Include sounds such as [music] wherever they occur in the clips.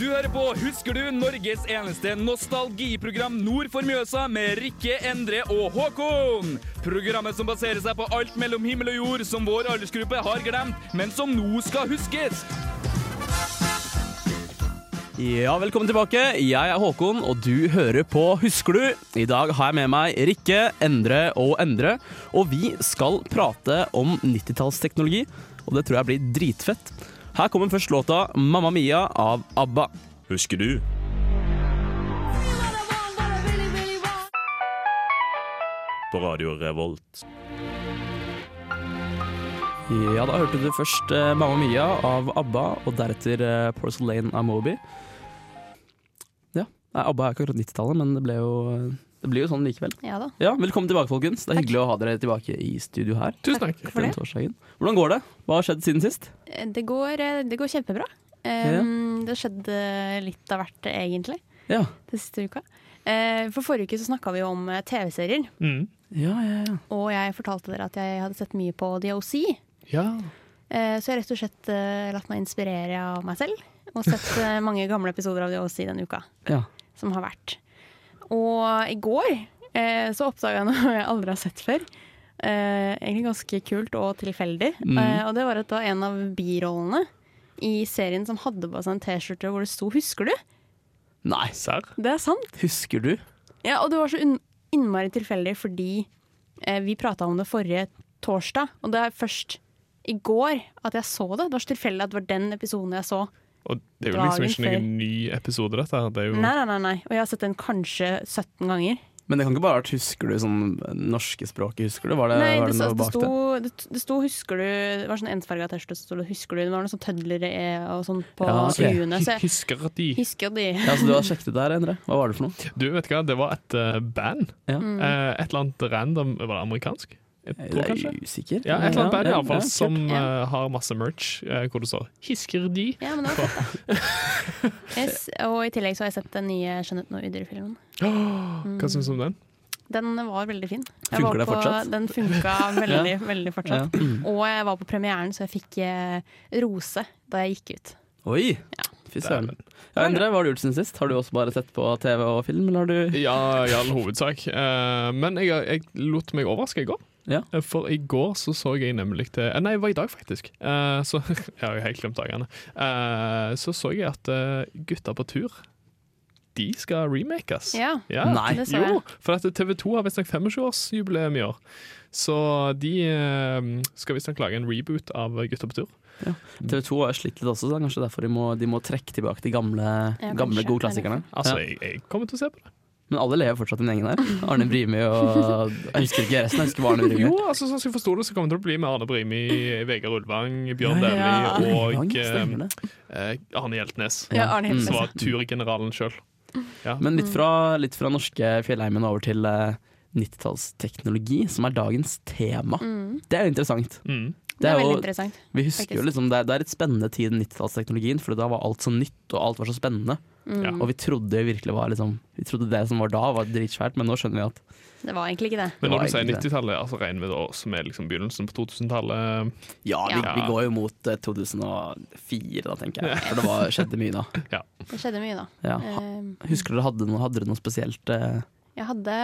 Du hører på Husker du? Norges eneste nostalgiprogram nord for Mjøsa med Rikke, Endre og Håkon. Programmet som baserer seg på alt mellom himmel og jord som vår aldersgruppe har glemt, men som nå skal huskes. Ja, velkommen tilbake. Jeg er Håkon, og du hører på Husker du? I dag har jeg med meg Rikke, Endre og Endre, og vi skal prate om 90-tallsteknologi, og det tror jeg blir dritfett. Her kommer først låta 'Mamma Mia' av ABBA. Husker du? På Radio Revolt. Ja, da hørte du først eh, 'Mamma Mia' av ABBA, og deretter eh, 'Porcelain' av Moby. Ja, Nei, ABBA er ikke akkurat 90-tallet, men det ble jo det blir jo sånn likevel. Ja da. Ja, Velkommen tilbake, folkens. Det er hyggelig å ha dere tilbake i studio her. Tusen takk. for det. torsdagen. Hvordan går det? Hva har skjedd siden sist? Det går, eh, det går kjempebra. Um, Det skjedde litt av hvert, egentlig, Ja, den siste uka. Uh, For forrige uke så snakka vi om eh, TV-serier, Mm. ja, ja. ja. og jeg fortalte dere at jeg hadde sett mye på The OC. Ja. Uh, Så jeg har rett og slett uh, latt meg inspirere av meg selv, og sett eh, mange gamle episoder av The OC denne uka. ja. som har vært. Og i går eh, så oppdaga jeg noe [laughs] jeg aldri har sett før. Eh, egentlig ganske kult og tilfeldig. Mm. Eh, og det var at det var en av birollene i serien som hadde på seg en T-skjorte hvor det sto 'Husker du?' Nei, Serr? Det er sant. husker du? Ja, og det var så innmari tilfeldig fordi eh, vi prata om det forrige torsdag, og det er først i går at jeg så det. Det var så tilfeldig at det var den episoden jeg så. Og det er jo liksom ikke noen ny episode, dette her. Det er jo Nei, nei, nei, nei. Og jeg har sett den kanskje 17 ganger. Men det kan ikke bare ha vært 'husker du' sånn norske språket, husker du? Var det, Nei, var det, det noe det, bak sto, det? det, det sto 'husker du' Det var sånn ensfarga T-skjorte, så sto det 'husker du'. Det var noe sånn tødlere e og sånn på Ja, okay. huene. Så Husker de husker de. Ja, så du har sjekket det der, Endre? Hva var det for noe? Du, vet du hva, det var et uh, band. Ja. Mm. Uh, et eller annet random Var det amerikansk? Jeg tror er kanskje. usikker. Ja, et eller annet band i ja, alle fall, ja, som Ja. eh, har masse merch uh, hvor det står 'Hisker de'. Ja, men det var fett, da. [laughs] Og i tillegg så har jeg sett den nye Skjønnheten og udyrfilmen. Hva syns du om den? Den var veldig fin. Jeg Funker var det fortsatt? Den funka [laughs] veldig, veldig fortsatt. Ja. Mm. Og jeg var på premieren, så jeg fikk eh, rose da jeg gikk ut. Oi! Fy søren. Ja, Endre, hva har du gjort siden sist? Har du også bare sett på TV og film, eller har du Ja, i all hovedsak. Uh, men jeg, jeg lot meg overraske i går. Ja. Eh, For i går så så jeg nemlig til eh, Nei, det var i dag, faktisk. Eh, så [laughs] Jeg har jo helt glemt dagene. Eh, så så jeg at eh, Gutta på tur De skal remakes. Ja, Ja, Nei. det sa jeg. Jo, for at TV 2 har visstnok 25-årsjubileum i år. Så de eh, skal visstnok lage en reboot av Gutta på tur. TV 2 har slitt litt også, så kanskje derfor de må, de må trekke tilbake de gamle, Ja, gamle gode klassikerne. Altså, jeg, jeg kommer til å se på det. Men alle lever fortsatt i den gjengen der. Arne Brimi og Jeg husker ikke resten, jeg husker bare Arne Brimi. Jo, altså sånn som jeg forsto det, så kommer det til å bli med Arne Brimi, Vegard Ulvang, Bjørn Ja, ja. Dæhlie og Lang, eh, det. eh, Arne Hjeltnes. Ja, Arne Mm. Hjeltnes. Som var turgeneralen sjøl. Ja. Men litt fra, litt fra norske fjellheimen over til eh, 90-tallsteknologi, som er dagens tema. Mm. Det er jo interessant. Mm. Det er jo- veldig interessant. Vi husker jo liksom, det, er, det er et spennende tid, 90-tallsteknologien, for da var alt så nytt, og alt var så spennende. Mm. Ja. Og vi trodde virkelig var liksom, Vi trodde det som var da, var dritsvært, men nå skjønner vi at Det var egentlig ikke det. Men når du sier 90-tallet, altså regner vi da som er liksom begynnelsen på 2000-tallet? ja, vi, Ja. vi går jo mot eh, 2004, da, tenker jeg. For det var, skjedde mye da. [laughs] Det skjedde mye, da. Ja. Eh, husker dere hadde noe, hadde dere noe spesielt eh, Jeg hadde,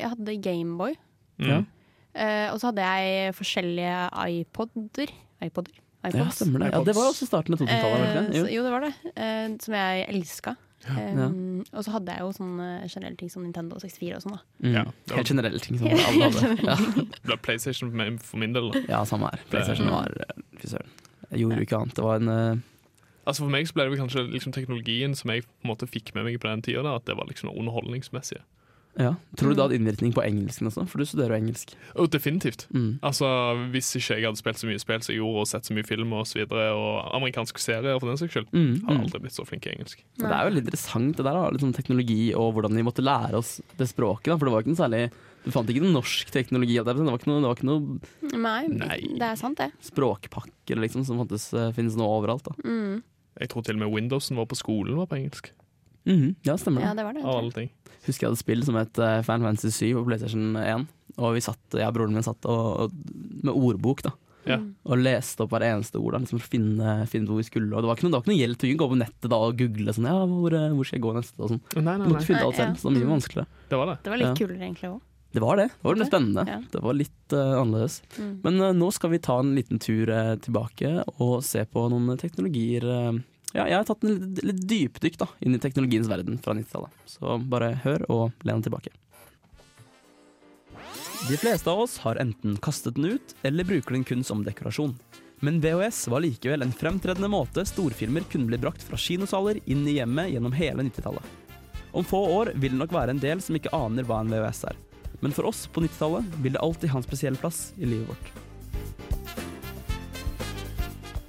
jeg hadde Gameboy, Mm. Ja. eh, og så hadde jeg forskjellige iPoder. iPoder? Ja, stemmer det. Ja, det var også starten av 2000-tallet. Eh, ikke så, det? Jo. jo, det var det. Eh, som jeg elska. Eh, Ja. Og så hadde jeg jo sånne generelle ting som Nintendo 64 og sånn. da. Mm. Ja, var- Helt generelle ting som [laughs] alle hadde. Ja. Det ble PlayStation for min, del. da. ja, samme her. PlayStation var eh, Fy søren. Jeg gjorde jo ikke annet. Det var en eh, Altså For meg så ble det kanskje liksom teknologien som jeg på en måte fikk med meg på den tida, at det var liksom underholdningsmessige. Ja. Tror du det Mm. hadde innvirkning på engelsken også? For du studerer jo engelsk. Oh, definitivt. Mm. Altså Hvis ikke jeg hadde spilt så mye spill som jeg gjorde, og sett så mye film og så videre, og amerikanske serier for den saks skyld, Mm. hadde Mm. jeg aldri blitt så flink i engelsk. Ja. Det er jo litt interessant det der, da, liksom teknologi og hvordan vi måtte lære oss det språket. Da, for det var ikke noe særlig Du fant ikke noe norsk teknologi. Det var ikke noe, det var ikke noe Nei, Nei. det er sant, det. språkpakker liksom, som fantes, eh, finnes nå overalt. Da. Mm. Jeg tror til og med Windowsen var på skolen var på engelsk. Mhm, Ja, stemmer det. Ja, det var det. Av alle ting. Husker jeg hadde et spill som het eh, Fan Fantasy 7 på PlayStation 1. Og vi satt, jeg og broren min satt og, og, med ordbok, da. Ja. og leste opp hver eneste ord. Da, liksom, for å finne, finne hvor vi skulle. Og det var ikke noe, det var ikke noe hjelp til å gå på nettet da, og google sånn, ja, hvor, eh, hvor skal jeg gå neste. Og sånn. Nei, nei, Du måtte finne alt selv, så det var mye Mm. vanskeligere. Det var det. Det var litt Ja. kulere egentlig òg. Det var det. Det var litt spennende. Ja. Det var litt uh, annerledes. Mm. Men uh, nå skal vi ta en liten tur uh, tilbake og se på noen teknologier. Ja, jeg har tatt en litt, litt dypdykk da, inn i teknologiens verden fra 90-tallet. Så bare hør og len tilbake. De fleste av oss har enten kastet den ut, eller bruker den kun som dekorasjon. Men VHS var likevel en fremtredende måte storfilmer kunne bli brakt fra kinosaler inn i hjemmet gjennom hele 90-tallet. Om få år vil det nok være en del som ikke aner hva en VHS er. Men for oss på 90-tallet vil det alltid ha en spesiell plass i livet vårt.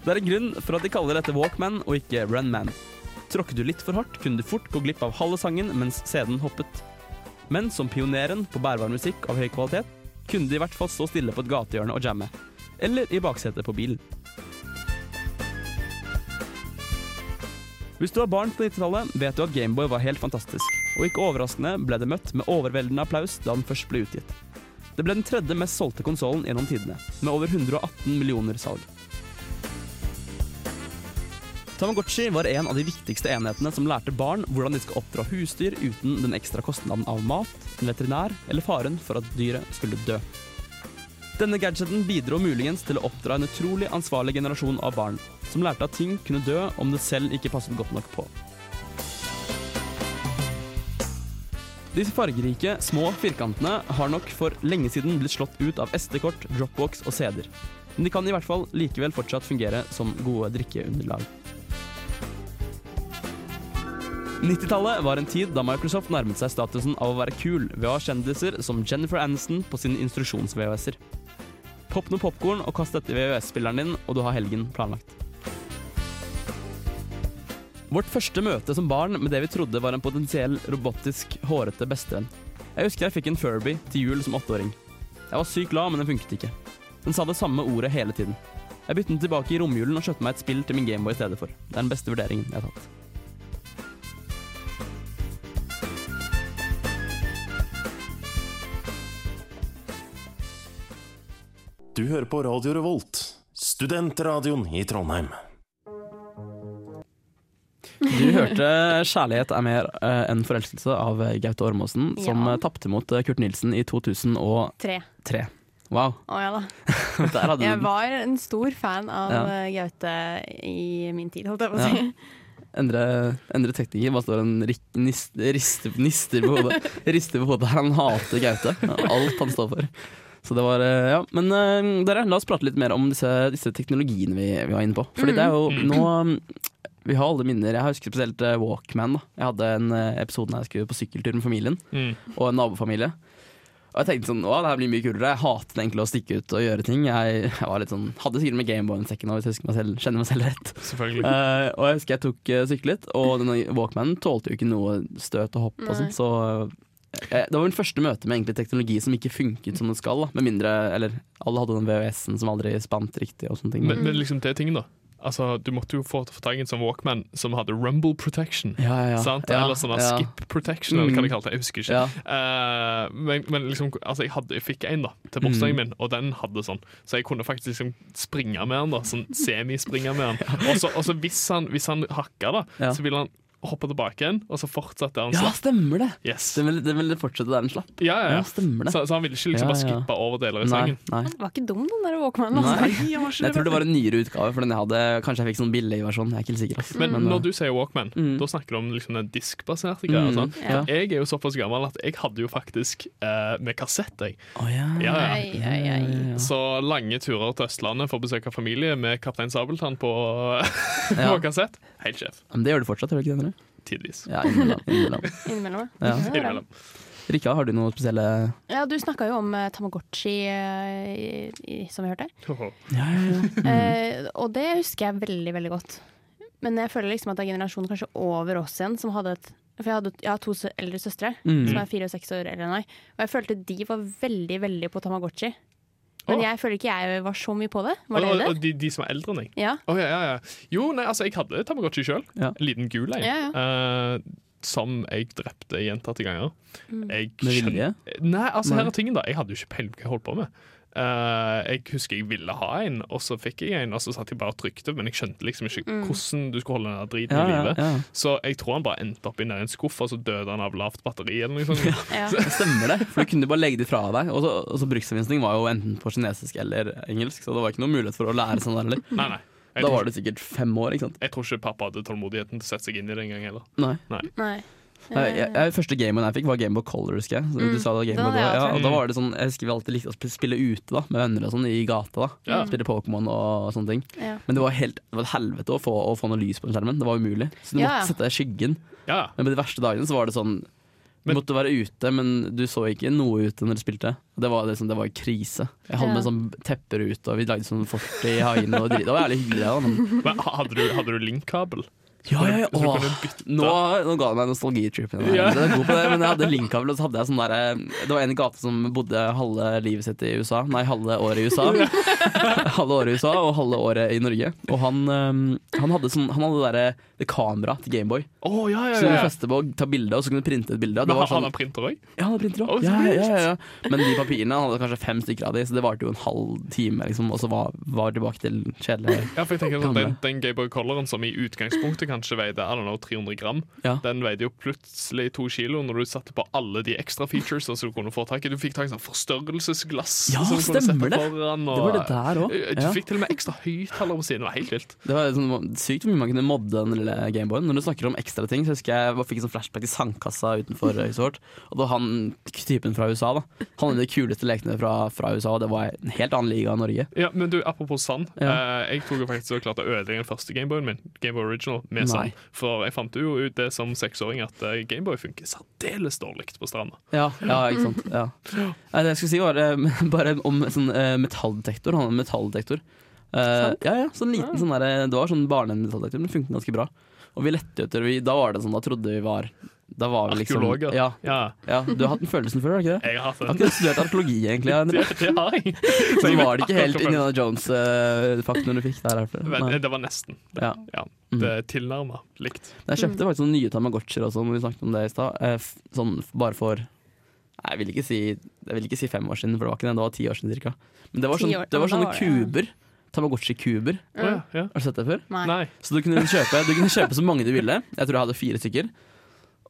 Det er en grunn for at de kaller dette Walkman og ikke Runman. Tråkket du litt for hardt, kunne du fort gå glipp av halve sangen mens CD-en hoppet. Men som pioneren på bærbar musikk av høy kvalitet, kunne de i hvert fall stå stille på et gatehjørne og jamme. Eller i baksetet på bilen. Hvis du var barn på 90-tallet, vet du at Gameboy var helt fantastisk. Og ikke overraskende ble det møtt med overveldende applaus da den først ble utgitt. Det ble den tredje mest solgte konsollen gjennom tidene, med over 118 millioner salg. Tamagotchi var en av de viktigste enhetene som lærte barn hvordan de skal oppdra husdyr uten den ekstra kostnaden av mat, en veterinær eller faren for at dyret skulle dø. Denne gadgeten bidro muligens til å oppdra en utrolig ansvarlig generasjon av barn, som lærte at ting kunne dø om det selv ikke passet godt nok på. Disse fargerike, små firkantene har nok for lenge siden blitt slått ut av SD-kort, Dropbox og CD-er. Men de kan i hvert fall likevel fortsatt fungere som gode drikkeunderlag. 90-tallet var en tid da Microsoft nærmet seg statusen av å være kul ved å ha kjendiser som Jennifer Aniston på sine instruksjons-VHS-er. Popp noe popkorn og kast dette i VHS-spilleren din, og du har helgen planlagt. Vårt første møte som barn med det vi trodde var en potensiell robotisk, hårete bestevenn. Jeg husker jeg fikk en Furby til jul som åtteåring. Jeg var sykt glad, men den funket ikke. Den sa det samme ordet hele tiden. Jeg byttet den tilbake i romjulen og kjøpte meg et spill til min Gameboy i stedet for. Det er den beste vurderingen jeg har tatt. Du hører på Radio Revolt, studentradioen i Trondheim. Du hørte 'Kjærlighet er mer eh, enn forelskelse' av Gaute Ormåsen, som Ja. tapte mot eh, Kurt Nilsen i 2003. Tre. Wow. Å ja da. [laughs] Der hadde Jeg du var en stor fan av Ja. eh, Gaute i min tid, holdt jeg på å Ja. Endre, endre tekniker. Bare står en rik, nist, rister, nister på hodet. [laughs] Rister på hodet. Han hater Gaute. Alt han står for. Så det var eh, Ja. Men uh, dere, la oss prate litt mer om disse, disse teknologiene vi, vi var inne på. Fordi det er jo Mm. nå mm, Vi har alle minner. Jeg husker spesielt eh, Walkman. da Jeg hadde en episode da jeg skulle på sykkeltur med familien Mm. og en nabofamilie. Og jeg tenkte sånn, å det her blir mye kulere. Jeg hatet egentlig å stikke ut og gjøre ting. Jeg, jeg var litt sånn, hadde sikkert med Gameboyen i sekken nå, hvis jeg husker meg selv, kjenner meg selv rett. Selvfølgelig. Uh, og jeg husker jeg tok uh, syklet, og denne Walkmanen tålte jo ikke noe støt og hopp og sånt, så det var den første møte med egentlig teknologi som ikke funket som det skal. Da. Med mindre, eller alle hadde den VHS-en som aldri spant riktig og sånne ting. Men, men liksom det tingen, da. Altså, Du måtte jo få, tak i en sånn Walkman som hadde rumble protection. ja, ja. Sant? Ja, Eller sånn skip protection, eller hva de kalte det. Jeg husker ikke. Eh, men, men liksom, altså, jeg, hadde, jeg fikk en da til Mm. bursdagen min, og den hadde sånn. Så jeg kunne faktisk liksom springe med den. da Sånn semispringe med den. [laughs] Og så hvis, han- hvis han hakka, da, så ville han hoppe tilbake igjen, og så fortsatte han ja, slapp. stemmer det! Yes. Den ville, den ville fortsette der den slapp. Ja, ja, Ja, ja. stemmer det. Så, så han ville ikke liksom Ja, bare ja. skippe over deler i Nei, sangen. nei. Han var ikke dum, den der Walkmanen. Nei. Altså. jeg Jeg tror det var en nyere utgave, for den jeg hadde Kanskje jeg fikk sånn billig versjon. Jeg er ikke helt sikker. Men, Men, når eh, du sier Walkman, Mm. da snakker du om liksom den diskbaserte greia. mm, Sånn. ja. Jeg er jo såpass gammel at jeg hadde jo faktisk uh, med kassett. Jeg. Oh, ja. Ja, ja. Ja. Så lange turer til Østlandet for å besøke familie med Kaptein Sabeltann på, [laughs] Ja. på kassett. Helt sjef. Men det gjør du fortsatt, gjør du ikke det? Tidvis. Ja, innimellom. innimellom. [laughs] Innimellom. Ja. Innimellom. Rikka, har du noe spesielle Ja, du snakka jo om uh, Tamagotchi, uh, i- i- som vi hørte. Hoho. Ja, ja, ja. [laughs] Eh, og det husker jeg veldig, veldig godt. Men jeg føler liksom at det er generasjonen kanskje over oss igjen som hadde et For jeg, hadde, jeg har to eldre søstre Mm. som er fire og seks år eldre enn meg. Og jeg følte de var veldig, veldig på Tamagotchi. Men oh. jeg føler ikke jeg var så mye på det. Var Og, dere og det? de, de som er eldre enn deg. Ja. Ja, ja, ja. Jo, nei, altså, jeg hadde Tamagotchi sjøl. Ja. En liten gul en. Ja, Eh, som jeg drepte gjentatte ganger. Mm. Jeg Med vilje? Nei, altså Nei. her er tingen da Jeg hadde jo ikke peiling på hva jeg holdt på med. Eh, jeg husker jeg ville ha en, og så fikk jeg en, og så satt jeg bare og trykte, men jeg skjønte liksom ikke hvordan du skulle holde den driten Ja, i ja, live. ja. Så jeg tror han bare endte opp i en skuff, og så døde han av lavt batteri. eller noe sånt. [laughs] Ja. Det stemmer det, for du kunne bare legge det fra deg. Og så, og så bruksanvisning var jo enten på kinesisk eller engelsk, så det var ikke noen mulighet for å lære sånn der heller. [laughs] Nei, nei. Jeg Da var du sikkert fem år, ikke sant? jeg tror ikke pappa hadde tålmodigheten til å sette seg inn i det engang heller. Nei. Nei. Jeg, jeg, jeg, første gamen jeg fikk, var Gameboy Color, husker jeg. Mm, Du sa det, var Game of Color. ja, og da var det sånn Jeg husker vi alltid likte å spille ute da med venner og sånn i gata. da Ja. Spille Pokémon og sånne ting. Ja. Men det var helt det var et helvete å få, å få noe lys på den skjermen. Det var umulig. Så du Ja, måtte sette deg i skyggen. Ja, Men på de verste dagene så var det sånn Du Men- måtte være ute, men du så ikke noe ute når du spilte. Det var, liksom, det var krise. Jeg hadde Ja. med sånn tepper ute, og vi lagde sånn fort i hagen. Og drit. Det var jævlig hyggelig. Da, men Men hadde du, hadde du linkkabel? Ja, ja, ja. Nå, nå ga det meg nostalgitrippen. Ja. Jeg er god på det, men jeg hadde [laughs] linkkabel, og så hadde jeg sånn derre Det var en i gata som bodde halve livet sitt i USA. Nei, halve året i USA. [laughs] halve året i USA og halve året i Norge. Og han, øhm, han hadde sånn Han hadde derre det kameraet til Gameboy. Oh, ja, ja, Så du ja. feste på å ta bilde, og så kunne du printe et bilde. og Det Men var har sånn, han printer òg? ja, han hadde printer òg. Oh, Ja, ja, ja, ja. Men de papirene han hadde kanskje fem stykker av de, så det varte jo en halv time, liksom, og så var, var tilbake til kjedelig. Ja, for jeg tenker sånn, Den, den Gameboy Coloren som i utgangspunktet kanskje veide I don't know, 300 gram, Ja. den veide jo plutselig to kilo når du satte på alle de ekstra features som du kunne få tak i. Du fikk tak i sånn forstørrelsesglass. Ja, stemmer det. Foran, Det var det der òg. Ja. Du fikk til og med ekstra høyttaler på siden. Det var helt vilt. Det var sånn, sykt hvor mye man kunne modde den lille Gameboyen. Når du snakker om ekstra ting, så husker jeg jeg fikk en sånn flashback til sandkassa utenfor [laughs] vårt. Og da han typen fra USA. da Han hadde de kuleste lekene fra, fra USA, og det var en helt annen liga enn Norge. Ja, men du, Apropos sand. Ja. Eh, jeg tok jo faktisk og klarte å ødelegge den første Gameboyen min. Gameboy Original med Nei. sand. For jeg fant jo ut det som seksåring at eh, Gameboy funker særdeles dårlig på stranda. Ja, ja ikke sant. Ja. Nei, det jeg skulle si, var eh, [laughs] bare om sånn eh, metalldetektor. Han hadde en metalldetektor. Eh, ja, ja, sånn liten sånn der, Det var sånn barnemetalldetektor, men funket ganske bra. Og vi lette etter vi, Da var det sånn, da trodde vi var Da var vi liksom Arkeologer. Ja, Ja, ja, Du har hatt den følelsen før, har du ikke det? jeg har hatt den. har ikke ikke studert arkeologi, egentlig. Det, [laughs] det har jeg. [laughs] Så jeg var det ikke helt Indiana Jones-fakten du fikk der. herfra. Men det var nesten. Ja. Ja, Mm. det er tilnærma likt. Jeg kjøpte faktisk noen nye Tamagotchier også, når vi snakket om det i stad. Eh, Sånn bare for jeg vil ikke si Jeg vil ikke si fem år siden, for det var ikke det. Det var ti år siden cirka. Men det var, sånn, det var sånne det, kuber. Tamagotchi-kuber. Ja. Har du sett det før? Nei. Så du kunne kjøpe, du kunne kjøpe så mange du ville. Jeg tror jeg hadde fire stykker.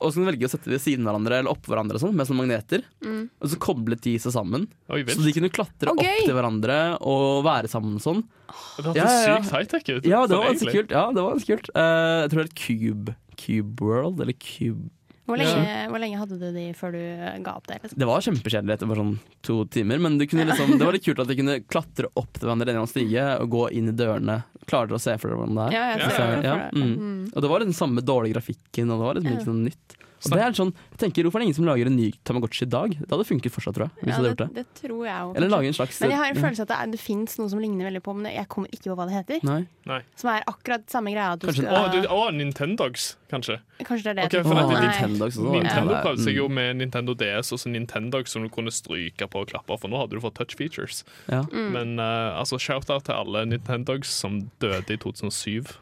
Og så kan du velge å sette de ved siden av hverandre eller oppå hverandre sånn, med sånne magneter. Mm. Og så koblet de seg sammen. Oi, Så de kunne klatre okay. opp til hverandre og være sammen sånn. Det hørtes Ja, ja, ja. sykt high-tech ut. Ja, det var ganske kult. Ja, det var kult. Uh, jeg tror det er Cube Cube World, eller Cube Hvor, lenge, hvor lenge hadde du de før du ga opp det? Liksom? Det var kjempekjedelig etter bare sånn to timer, men liksom, det var litt kult at de kunne [laughs] klatre opp til hverandre gjennom stige og gå inn i dørene. Klarer dere å se for dere hvordan det er? Ja, jeg ser ja, det ja, mm. Mm. Og det var den samme dårlige grafikken, og det var liksom Ja. ikke noe nytt. Og det er sånn, jeg tenker, Hvorfor er det ingen som lager en ny Tamagotchi i dag? Det hadde funket fortsatt, tror jeg. Hvis Ja, det, gjort det. det tror jeg også, Eller lage en slags Men jeg har en ja. følelse at det, er, det fins noe som ligner veldig på, men jeg kommer ikke på hva det heter. Nei. Som er akkurat samme greia. At du Kanskje- skal, Å, du, å, Nintendogs, kanskje. kanskje det er det. Okay, for tenker det, Nintendogs også. Nintendo Ja, prøvde seg mm. jo med Nintendo DS og så Nintendogs som du kunne stryke på og klappe, for nå hadde du fått touch features. Ja. Mm. Men uh, altså, shout-out til alle Nintendogs som døde i 2007.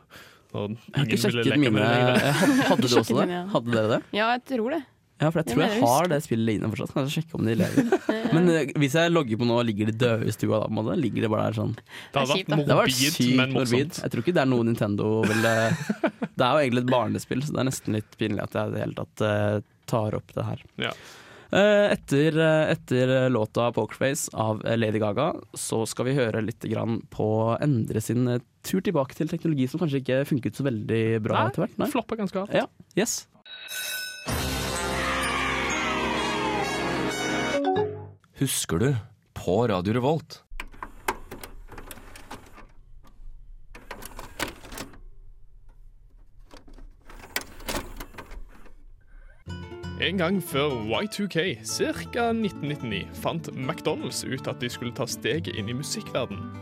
Når Jeg har ingen ikke ville sjekket mine det [laughs] Hadde, du også det? Hadde dere det? Ja, jeg tror det. Ja, for jeg Jeg tror jeg har det spillet liggende fortsatt. Kanskje sjekke om de lever. [laughs] Men eh, hvis jeg logger på nå ligger de døde i stua, da på en måte, ligger de bare der sånn Det hadde vært sykt men morbid. morsomt. Jeg tror ikke det er noe Nintendo vil eh, [laughs] Det er jo egentlig et barnespill, så det er nesten litt pinlig at jeg i det hele tatt eh, tar opp det her. Ja. Eh, Etter, eh, etter låta 'Pokerface' av eh, Lady Gaga, så skal vi høre litt grann på Endre sin tur tilbake til teknologi som kanskje ikke funket så veldig bra etter hvert. Nei? Floppa ganske hardt. Ja, yes. Husker du på Radio Revolt? En gang før Y2K, ca. 1999, fant McDonald's ut at de skulle ta steget inn i musikkverdenen.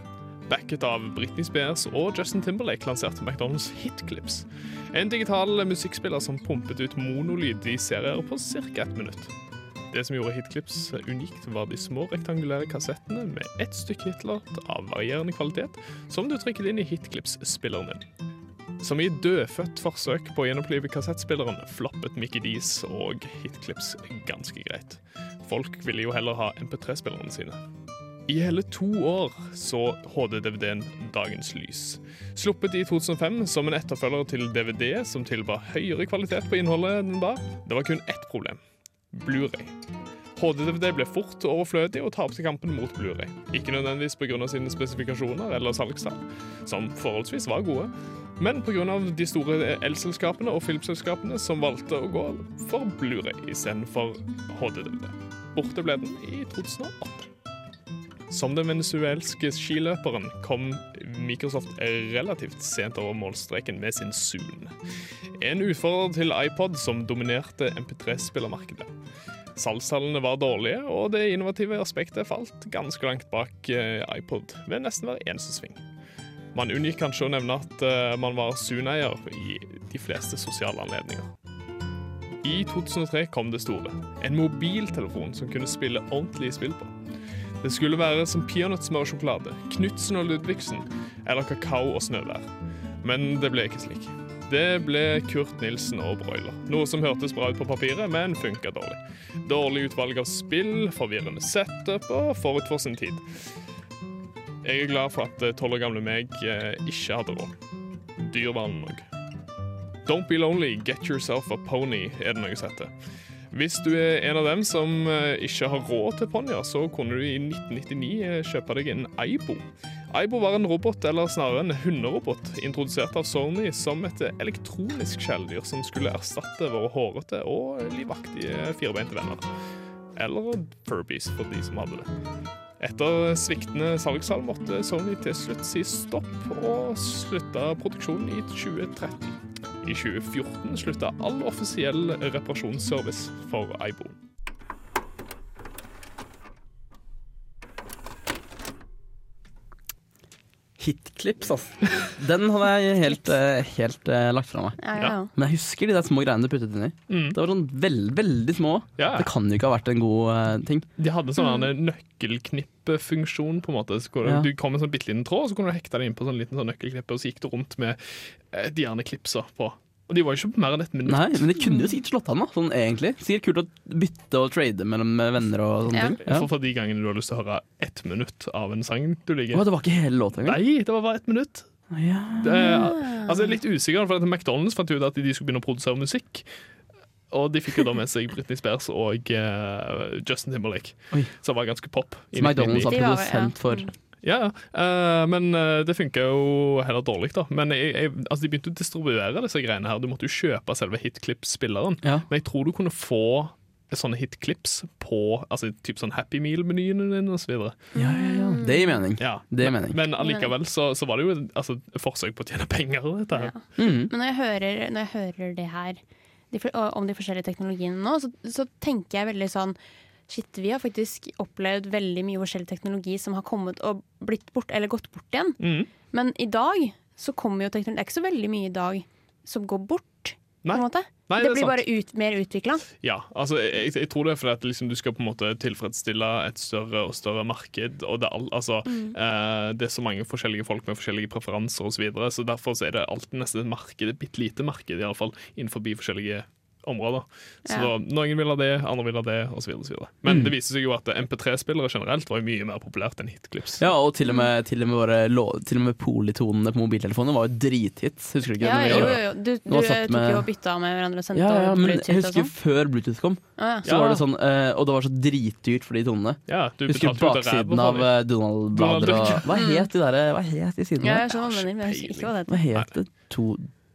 Backet av Britney Spears og Justin Timberlake lanserte McDonald's Hitclips. En digital musikkspiller som pumpet ut monolyd i serier på ca. ett minutt. Det som gjorde Hitclips unikt, var de små rektangulære kassettene med ett stykke hitlåt av varierende kvalitet, som du trykket inn i Hitclips-spilleren din. Som i dødfødt forsøk på å gjenopplive kassettspilleren floppet Mickey Dees og Hitclips ganske greit. Folk ville jo heller ha MP3-spillerne sine. I hele to år så HD-DVD-en dagens lys. Sluppet i 2005 som en etterfølger til DVD, som tilba høyere kvalitet på innholdet enn den bar. Det var kun ett problem. Blu-ray. HD-DVD ble fort overflødig og tapte kampen mot Blu-ray. Ikke nødvendigvis pga. sine spesifikasjoner eller salgstall, som forholdsvis var gode, men pga. de store elselskapene og filmselskapene som valgte å gå for Blu-ray istedenfor HDDVD. Borte ble den i 2008. Som den venezuelske skiløperen kom Microsoft relativt sent over målstreken med sin Zoom. En utfordrer til iPod som dominerte MP3-spillermarkedet. Salgstallene var dårlige, og det innovative aspektet falt ganske langt bak eh, iPod ved nesten hver eneste sving. Man unngikk kanskje å nevne at eh, man var Zoom-eier i de fleste sosiale anledninger. I 2003 kom det store. En mobiltelefon som kunne spille ordentlige spill på. Det skulle være som peanøttsmørsjokolade, Knutsen og Ludvigsen eller kakao og snøvær. Men det ble ikke slik. Det ble Kurt Nilsen og Broiler. Noe som hørtes bra ut på papiret, men funka dårlig. Dårlig utvalg av spill, forvirrende setup og forut for sin tid. Jeg er glad for at tolv år gamle meg eh, ikke hadde råd. Dyr var han nok. Don't be lonely, get yourself a pony, er det noe som heter. Hvis du er en av dem som eh, ikke har råd til ponnier, så kunne du i 1999 eh, kjøpe deg en Aibo. Aibo var en robot, eller snarere en hunderobot, introdusert av Sony som et elektronisk kjæledyr som skulle erstatte våre hårete og livaktige firbeinte venner. Eller Furbies, for de som hadde det. Etter sviktende salgstall måtte Sony til slutt si stopp og slutta produksjonen i 2013. I 2014 slutta all offisiell reparasjonsservice for Aibo. Hitclips, altså. Den hadde jeg helt, eh, helt uh, lagt fra meg. Ja, ja, ja. Men jeg husker de der små greiene du puttet inni. Mm. Det var sånn veld, veldig små. Ja. Det kan jo ikke ha vært en god uh, ting. De hadde sånne mm. Nøkkelknippefunksjon. på en måte. Så Ja. Du kom med en sånn bitte liten tråd, så kunne du hekte det inn på sånn liten sånn nøkkelklippe, og så gikk du rundt med eh, de gjerne klipsa på. Og de var jo ikke mer enn ett minutt. Nei, Men det kunne jo sikkert slått an, da, sånn egentlig. Sikkert kult å bytte og trade mellom venner og sånne Ja. ting. Ja. For, for de gangene du har lyst til å høre ett minutt av en sang du Å, det var ikke hele låta engang? Nei, det var bare ett minutt. Ja. Det, altså, jeg er litt usikker, for at McDonald's fant ut at de skulle begynne å produsere musikk. Og de fikk jo da med seg Britney Spears og uh, Justin Timberlake, Oi. som var ganske pop. Som McDonald's 1999. var produsent for Mm. Ja, ja. Eh, men eh, det funka jo heller dårlig, da. Men jeg, jeg, altså, de begynte å distribuere disse greiene her. Du måtte jo kjøpe selve hitclips-spilleren. Ja. Men jeg tror du kunne få sånne hitclips på altså, typ sånn Happy Meal-menyene dine osv. Ja, ja, ja. Det gir mening. Ja. Det gir mening. Men allikevel så, så var det jo altså, forsøk på å tjene penger. Dette her. Ja. Mhm. Men når jeg hører, når jeg hører det her de, om de forskjellige teknologiene nå, så, så tenker jeg veldig sånn Shit, vi har faktisk opplevd veldig mye forskjellig teknologi som har kommet og blitt bort, eller gått bort igjen. Mm. Men i dag så kommer jo teknologi Det er ikke så veldig mye i dag som går bort, på en måte. Nei, det det, blir sant. bare ut, mer utvikla. Ja, altså jeg, jeg tror det er fordi at liksom, du skal på en måte tilfredsstille et større og større marked. Og det er, altså, eh, det er så mange forskjellige folk med forskjellige preferanser osv. Så, videre, så derfor så er det alltid nesten et marked, et bitte lite marked i alle fall, innenfor forskjellige områder. Så Ja. da, Noen vil ha det, andre vil ha det, osv. Men det viser seg jo at MP3-spillere generelt var jo mye mer populært enn hitclips. Ja, og til og med, til og med, våre til og med politonene på mobiltelefonene var jo drithits. Husker du ikke? Ja, jo, jo, jo. Du, du satt tok med- jo og bytta med hverandre og sendte Ja, ja, men Bluetooth jeg husker sånn. før Bluetooth kom, ah, ja. så var det sånn, uh, og det var så dritdyrt for de tonene. Ja, du Husker til baksiden av eh, Donald-blader Donald og Hva het de der, hva het de sidene? Ja, jeg skjønner hva du mener, men jeg husker ikke hva det Hva heter. het det?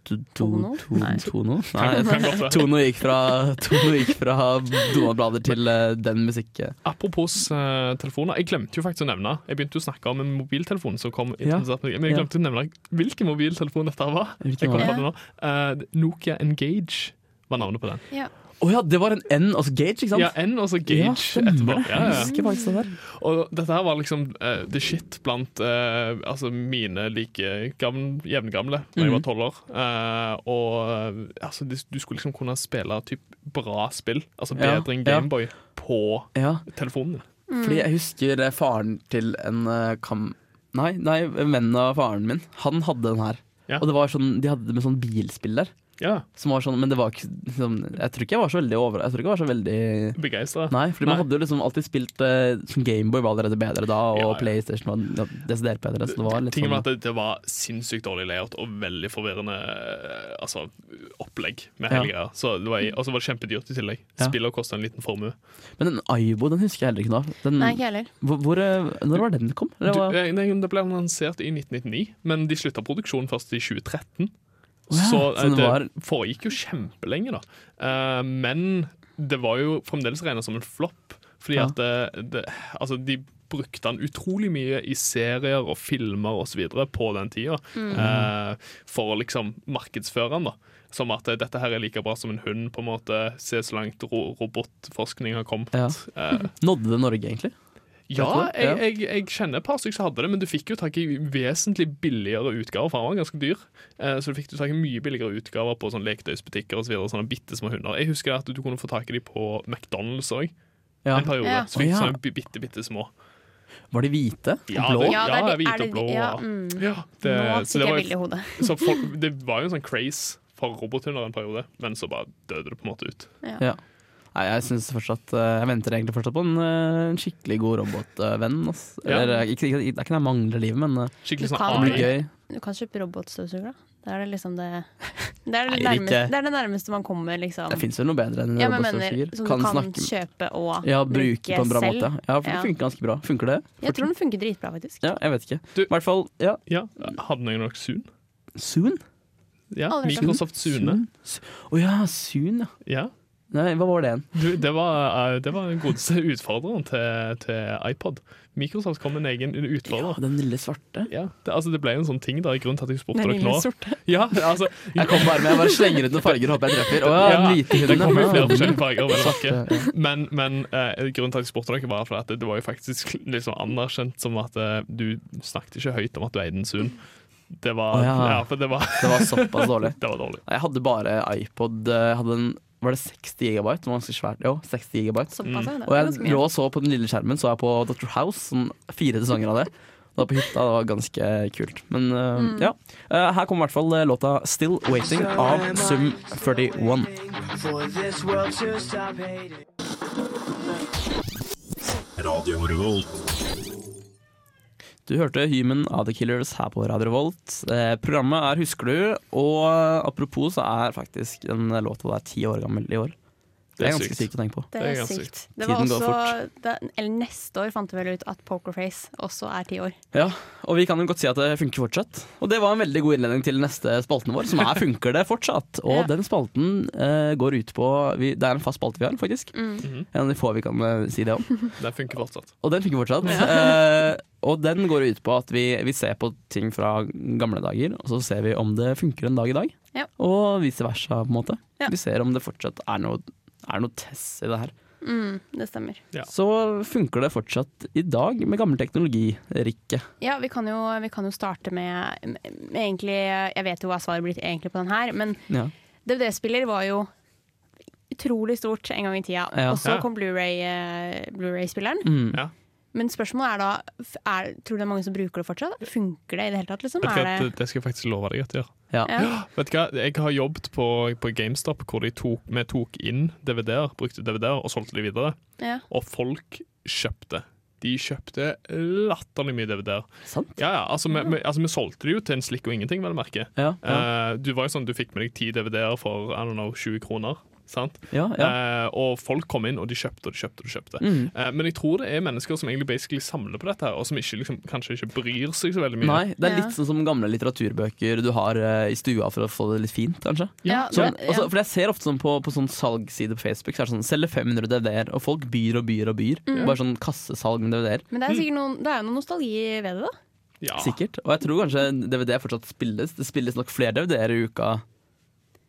To, to, to, Tono? Nei. tono? [laughs] Nei. Gikk fra, Tono gikk fra Donald-blader til uh, den musikk... Apropos uh, telefoner, jeg glemte jo faktisk å nevne Jeg begynte jo å snakke om en mobiltelefon som kom Ja. Men jeg glemte å nevne hvilken mobiltelefon dette var. Hvilken Jeg kom var på det nå. Eh, Nokia Engage var navnet på den. Ja. Å ja, det var en N, altså Gage, ikke sant? Ja, N og så Ja, Gage stemmer etterpå. Ja, Ja, Jeg husker faktisk det der. Og dette her var liksom uh, the shit blant uh, altså mine like gamle, jevngamle da jeg Mhm. var tolv år. Uh, og eh, altså, du, du skulle liksom kunne spille typ bra spill, altså Ja, bedre enn ja. Gameboy, på Ja, telefonen din. fordi jeg husker faren til en kam... Nei, nei, vennen av faren min, han hadde den her. Ja. Og det var sånn, de hadde det med sånn bilspill der. Ja, Som var sånn, men det var ikke liksom, Jeg tror ikke jeg var så veldig over Jeg tror ikke jeg var så veldig begeistra. Nei, fordi man hadde jo liksom alltid spilt uh, Gameboy var allerede bedre da, og Ja, ja. PlayStation var ja, desidert bedre. Så det var litt Tingen var sånn at det, det var sinnssykt dårlig layout og veldig forvirrende eh, altså, opplegg med hele greia. Så og så var det kjempedyrt i tillegg. Ja. Spillet kosta en liten formue. Men den Aibo den husker jeg heller ikke nå. Den, Nei, ikke heller. hvor, hvor, eh, når var den kom? Det var, Du, nei, det ble annonsert i 1999, men de slutta produksjonen først i 2013. Ja, så så eh, det var- foregikk jo kjempelenge, da. Uh, men det var jo fremdeles regna som en flopp, fordi Ja. at det, det, altså, de brukte han utrolig mye i serier og filmer osv. på den tida, eh, for å liksom markedsføre han da Som at eh, dette her er like bra som en hund, på en måte. Se så langt ro robotforskning har kommet. Ja. Uh, [laughs] Nådde det Norge, egentlig? Ja? Ja. jeg, jeg, jeg kjenner et par stykker som hadde det, men du fikk jo tak i vesentlig billigere utgaver, for han var ganske dyr. Eh, så du fikk tak i mye billigere utgaver på sånn leketøysbutikker og så videre, sånne bitte små hunder. Jeg husker at du kunne få tak i dem på McDonald's òg, Ja. en periode. Ja. Så fikk du sånne bi- bitte, bitte små. Var de hvite? Ja, blå? det- Ja, Ja, det er, hvite er det, og blå, Ja, ja. mm. Ja, det, Nå fikk jeg i hodet. så folk, [laughs] det var jo en sånn craze for robothunder en periode, men så bare døde det på en måte ut. Ja. Nei, jeg syns fortsatt eh, Jeg venter egentlig fortsatt på en, eh, en skikkelig god robotvenn. Altså. Ja. Eller, eh, ikke, ikke, det er ikke det jeg mangler livet, men Skikkelig sånn kan det blir gøy. Du kan kjøpe robotstøvsuger, da. Det er det liksom det [laughs] Det er det, Nei, nærmeste, det er det nærmeste man kommer, liksom. Det fins vel noe bedre enn Ja, robotstøvsuger? som du kan snakke kjøpe og Ja, bruke på en bra selv. måte. Ja, for det Ja. funker ganske bra. Funker det? Jeg tror den funker dritbra, faktisk. Ja, jeg vet ikke. Du- I hvert fall, ja. Ja, Hadde noen nok Zoom? Soon? Ja. Microsoft Sune. Å ja, Soon, ja. Ja. Nei, hva var det igjen? Du, det var, eh, det var den godeste utfordreren til, til iPod. Microsoft kom med en egen Ja, den lille svarte. Ja, det, altså det ble en sånn ting da, grunnen til at jeg spurte Den dere nå. sorte. Ja, altså, [laughs] Jeg kom bare med, jeg bare slenger ut noen farger og håper jeg treffer. Å ja, Ja, det kommer flere forskjellige farger. vel. Svarte, ja. Men, men eh, grunnen til at jeg spurte dere, var for at det, det var jo faktisk liksom anerkjent som at eh, du snakket ikke høyt om at du eide en Zoom. Det var, oh, ja. ja. for det var, Det var såpass dårlig. [laughs] det var dårlig. Jeg hadde bare iPod. eh, Jeg hadde en, var det 60 gigabyte? Det var ganske svært. Jo, 60 gigabyte. Såpass, ja. Og jeg lå og så på den lille skjermen, så jeg på Dr. House, sånn fire sesonger av det. Da på hytta, det var ganske kult. Men uh, Mm. ja. Uh, her kommer i hvert fall eh, låta 'Still Waiting' av Sum 41. for this world to stop hating. Radio Revolt. Du hørte Human of the Killers her på Radio Volt. Eh, programmet er Husker du? Og apropos så er faktisk den låta der ti år gammel i år. Det Det er ganske sykt. sykt å tenke på. Det er sykt. Det var Tiden også, det, eller neste år fant vi vel ut at Pokerface også er ti år. Ja, og vi kan jo godt si at det funker fortsatt. Og det var en veldig god innledning til neste spalten vår, som er [laughs] Funker det fortsatt? Og Ja. den spalten uh, går ut på vi, Det er en fast spalte vi har, faktisk. Mhm. En av de få vi kan uh, si det om. [laughs] Den funker fortsatt. Og den funker fortsatt. Eh, og den går ut på at vi, vi ser på ting fra gamle dager, og så ser vi om det funker en dag i dag. Ja. Og vice versa, på en måte. Ja. Vi ser om det fortsatt er noe, er det noe tess i det her. Mm, det stemmer. Ja. Så funker det fortsatt i dag med gammel teknologi, Rikke. Ja, vi kan jo, vi kan jo starte med, med egentlig Jeg vet jo hva svaret blir egentlig på den her, men Ja. DVD-spiller var jo utrolig stort en gang i tida. Ja. Og så Ja. kom Blu-ray, eh, Blu-ray-spilleren. Mm. Ja. Men spørsmålet er da er, Tror du det er mange som bruker det fortsatt? Funker det i det hele tatt? Liksom? Vet hva, Er det, det, det skal jeg faktisk love deg at jeg gjør. Ja. ja. Vet du hva, Jeg har jobbet på, på GameStop hvor de tok, vi tok inn DVD-er, brukte DVD-er og solgte de videre. Ja. Og folk kjøpte. De kjøpte latterlig mye DVD-er. Sant? Ja, ja, altså, vi, vi, altså, vi solgte det jo til en slikk og ingenting, vel å merke. Ja, ja. Uh, du var jo sånn, du fikk med deg ti DVD-er for I don't know, 20 kroner. Sant? ja, ja. Eh, og folk kom inn, og de kjøpte og de kjøpte. og de kjøpte Mm. Eh, Men jeg tror det er mennesker som egentlig basically samler på dette, her og som ikke, liksom, kanskje ikke bryr seg så veldig mye. Nei, det er Ja. litt sånn som gamle litteraturbøker du har eh, i stua for å få det litt fint, kanskje. Ja, Sånn, men- altså, for jeg ser ofte sånn på, på sånn salgsside på Facebook, så er det sånn selger 500 DVD-er, og folk byr og byr og byr. Mm. Bare sånn kassesalg med DVD-er. Men det er sikkert noen, det er noen nostalgi ved det, da. Ja. Sikkert. Og jeg tror kanskje DVD fortsatt spilles. Det spilles nok flere DVD-er i uka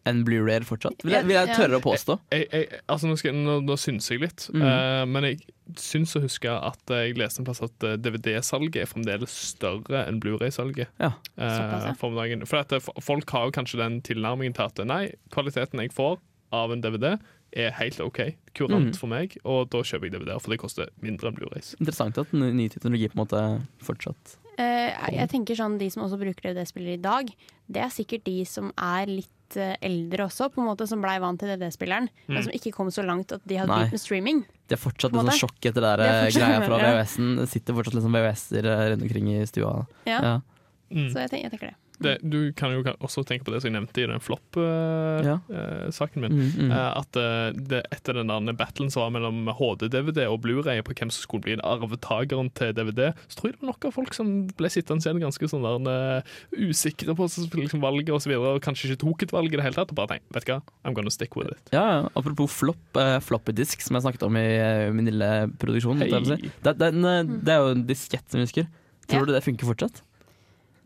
enn Blu-ray fortsatt. Vil jeg, vil jeg tørre å påstå. Jeg, jeg, altså nå, skal, jeg- nå, nå syns jeg litt, Mm. uh, men jeg syns å huske at eh, jeg leste en plass at eh, DVD-salget er fremdeles større enn Blu-ray-salget. Ja. Uh, for dagen. For at folk har jo kanskje den tilnærmingen til at nei, kvaliteten jeg får av en DVD, er helt OK. Kurant Mm. for meg, og da kjøper jeg DVD-er, for det koster mindre enn Blu-rays. Interessant at ny teknologi på en måte fortsatt uh, jeg, jeg tenker sånn De som også bruker DVD-spillere i dag, det er sikkert de som er litt litt eh, eldre også, på en måte, som blei vant til DD-spilleren, men som ikke kom så langt at de hadde Nei. begynt med streaming. Det er fortsatt litt sånn sjokk etter det der er eh, greia [laughs] fra. VHS-en. Det sitter fortsatt liksom VHS-er eh, rundt omkring i stua. Ja, Ja. Mm. Så jeg, tenker, jeg tenker det. Det, du kan jo også tenke på det som jeg nevnte i den Ja. flopp-saken min. Mm, mm. Eh, at eh, det, etter den der battlen som var mellom HD-DVD og Blu-ray på hvem som skulle bli arvetakeren til DVD, så tror jeg det var nok av folk som ble sittende igjen ganske sånn der uh, usikre på liksom, valget og så videre, og kanskje ikke tok et valg i det hele tatt, og bare tenkte vet du hva, I'm gonna stick with it. Ja. Apropos flopp, uh, floppy disk, som jeg snakket om i uh, min lille produksjon. Hey. Det, den, eh, det er jo en diskett som jeg husker. Tror Ja. du det funker fortsatt?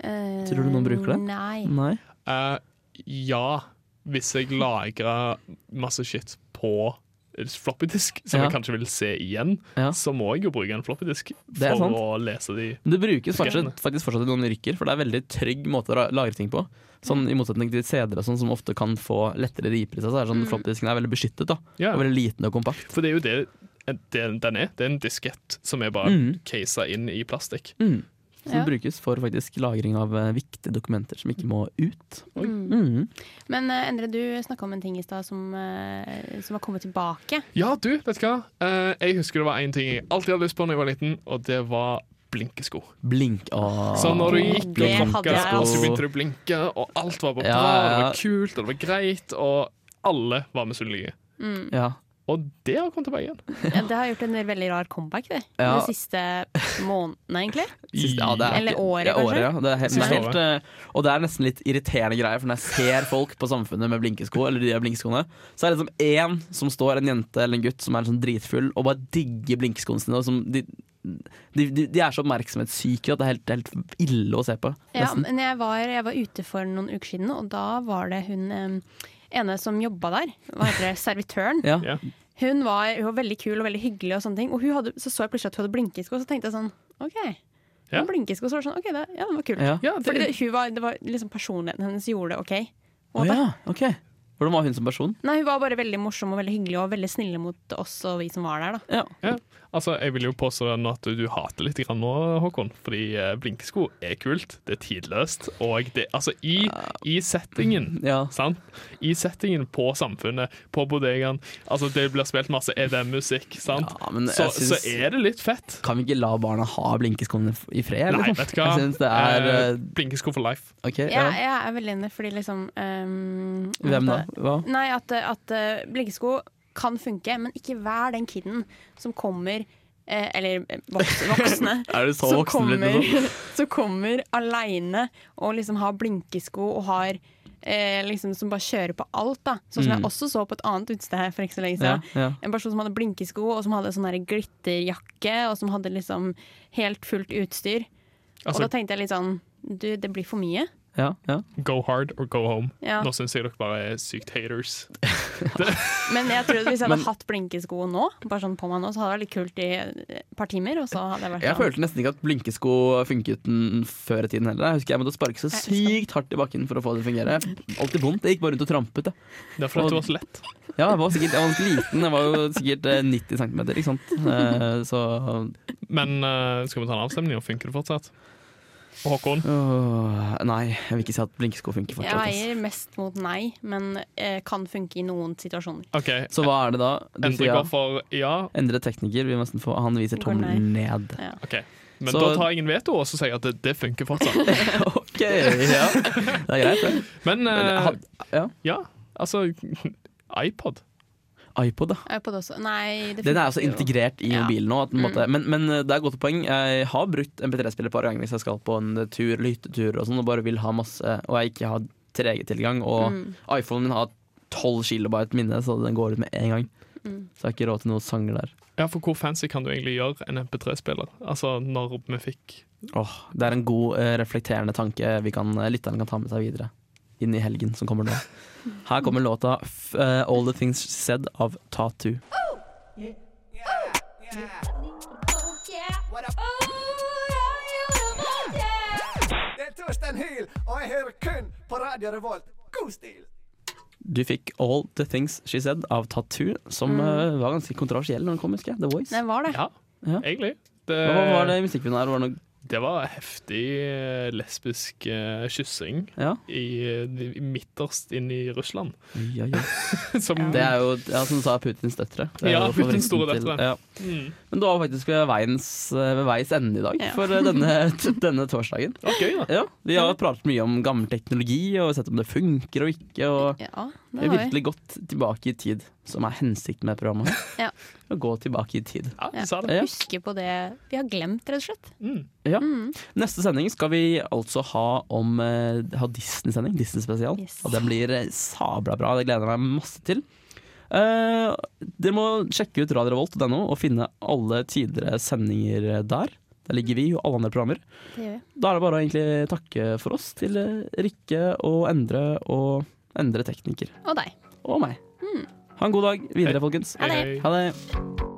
Eh, Tror du noen bruker det? Nei. Nei? Uh, ja, hvis jeg lagrer masse shit på floppydisk, som Ja. jeg kanskje vil se igjen, Ja. så må jeg jo bruke en floppydisk for sant. å lese de. Men det brukes faktisk, faktisk fortsatt i noen yrker, for det er en veldig trygg måte å lagre ting på. Sånn I motsetning til CD-er sånn, som ofte kan få lettere riper i seg. Så er sånn, mm. Floppydisken er veldig beskyttet. da Ja, Og veldig liten og kompakt. for det er jo det, det den er. Det er en diskett som er bare Mm. casa inn i plastikk. Mm. Så Ja. brukes for faktisk lagring av eh, viktige dokumenter som ikke må ut. Mm. Mm. Men eh, Endre, du snakka om en ting i stad som, eh, som har kommet tilbake. Ja, du, vet du hva? Eh, jeg husker det var én ting jeg alltid hadde lyst på da jeg var liten, og det var blinkesko. Blink Åh. Så når du gikk og tråkka, så begynte du å blinke, og alt var bare Ja, ja. det var kult, og det var greit, og alle var misunnelige. Mm. Ja. Og det har kommet tilbake igjen. [laughs] Ja, det har gjort en veldig rar comeback det. Ja. de siste månedene, egentlig. Siste, ja, det er Eller året, ja, året, kanskje? ja. Det er helt, det er helt, eh, og det er nesten litt irriterende greier, for når jeg ser folk på Samfunnet med blinkesko, eller de har blinkeskoene, så er det liksom én som står, en jente eller en gutt, som er sånn dritfull og bare digger blinkeskoene sine. Og som de, de, de, de er så oppmerksomhetssyke at det er helt, helt ille å se på. Ja, men jeg var, jeg var ute for noen uker siden, og da var det hun eh, ene som jobba der, hva heter det, servitøren. Ja. Hun var, hun var veldig kul og veldig hyggelig, og sånne ting Og hun hadde, så så jeg plutselig at hun hadde blinkesko, og så tenkte jeg sånn OK. Ja. Blinkesko, så var det sånn, ok, det, ja, det var kult. Ja. Ja, det, Fordi det, hun var, det var liksom personligheten hennes gjorde det OK. Å ja, ok. Hvordan var hun som person? Nei, Hun var bare veldig morsom og veldig hyggelig og veldig snille mot oss og vi som var der. da Ja. ja. Altså, Jeg vil jo påstå at du hater litt grann nå, Håkon. Fordi eh, blinkesko er kult, det er tidløst. Og det, altså, i, i settingen [laughs] Ja. Sant? I settingen på Samfunnet, på bodegaen. Altså, det blir spilt masse EDM-musikk, sant? Ja, men så, jeg syns- så er det litt fett. Kan vi ikke la barna ha blinkeskoene i fred? Nei, liksom? vet du hva? Jeg syns det er Eh, eh, Blinkesko for life. Okay, ja. jeg er veldig enig, fordi liksom um, Hvem da? Hva? Nei, at, at eh, blinkesko kan funke, men ikke vær den kiden som kommer eh, Eller eh, voksne. [laughs] Er du så som voksen kommer, Liksom? [laughs] som kommer aleine og liksom har blinkesko og har eh, liksom Som bare kjører på alt. da Sånn som Mm. jeg også så på et annet utested her for ikke så lenge siden. ja. En person som hadde blinkesko og som hadde sånn glitterjakke og som hadde liksom helt fullt utstyr. og Altså, da tenkte jeg litt sånn Du, det blir for mye. ja, ja. go hard or go home. Ja. Nå syns jeg dere bare er sykt haters. [laughs] [laughs] Men jeg tror at hvis jeg hadde Men- hatt blinkesko nå, bare sånn på meg nå, så hadde det vært litt kult i et par timer. Og så hadde jeg vært Jeg sånn følte nesten ikke at blinkesko funket før i tiden heller. Jeg husker jeg måtte sparke så sykt hardt i bakken for å få det til å fungere. Alltid vondt. Jeg gikk bare rundt og trampet. Jeg. Det er fordi at du var så lett. Ja, jeg var sikkert jeg var ganske liten. Jeg var jo sikkert eh, 90 cm, ikke sant. Eh, Så Men eh, skal vi ta en avstemning, og funker det fortsatt? Håkon? åh, Nei, jeg vil ikke si at blinkesko funker fortsatt. Jeg veier mest mot nei, men eh, kan funke i noen situasjoner. Okay. Så hva er det da? Du Endre sier ja. går for ja. Endre tekniker. Vi få, han viser tommelen ned. Ja. Okay. Men Så- da tar ingen veto og så sier at det, det funker fortsatt. [laughs] OK, ja. Det er greit, det. Men, Men, eh, ja. ja, altså [laughs] iPod. iPod, da. iPod også. Nei, det Den er altså integrert i mobilen nå. At Mm. men, men det er godt poeng. Jeg har brukt MP3-spiller et par ganger hvis jeg skal på en tur lytetur og sånn, og bare vil ha masse, og jeg ikke har 3G-tilgang. Og Mm. iPhonen min har 12 kilobyte minne, så den går ut med en gang. Mm. Så jeg har ikke råd til noen sanger der. Ja, for hvor fancy kan du egentlig gjøre en MP3-spiller? Altså, når vi fikk Åh, det er en god, eh, reflekterende tanke vi kan, eh, lytterne kan ta med seg videre. Inn i helgen som kommer nå. Her kommer låta f uh, 'All The Things She Said' av Tattoo. Det er Torstein Hyl, og jeg hører kun på Radio Revolt. God stil! Du fikk 'All The Things She Said' av Tattoo, som mm. var ganske kontroversiell når den kom, husker jeg. The Voice. Det var det. Ja, Ja. egentlig. Det, Hva var det i musikkvideoen her? Var det noe Det var heftig eh, lesbisk eh, kyssing Ja. i, i, midterst inn i Russland. Ja, ja. [laughs] Som, Det er jo, ja, som du sa, Putins døtre. Ja, Putins store døtre. Ja. Mm. Men du var faktisk ved, veiens, ved veis ende i dag Ja. for eh, denne, [laughs] denne torsdagen. Okay, vi har pratet mye om gammel teknologi og sett om det funker og ikke. Og det har vi. virkelig gått tilbake i tid, som er hensikten med programmet. [laughs] Ja. Å gå tilbake i tid. Ja, Ja. sa det. Huske på det vi har glemt, rett og slett. Mm. Ja. Mm. Neste sending skal vi altså ha om eh, ha Disney-sending. Disney-spesial. Yes. Og den blir eh, sabla bra. Det gleder jeg meg masse til. Uh, dere må sjekke ut radiorevolt.no og finne alle tidligere sendinger der. Der ligger vi og alle andre programmer. Det gjør vi. Da er det bare å egentlig takke for oss til Rikke og Endre og Endre Tekniker. Og deg. Og meg. Ha en god dag videre, Mm. folkens. Ha det. Hei, hei. Ha det.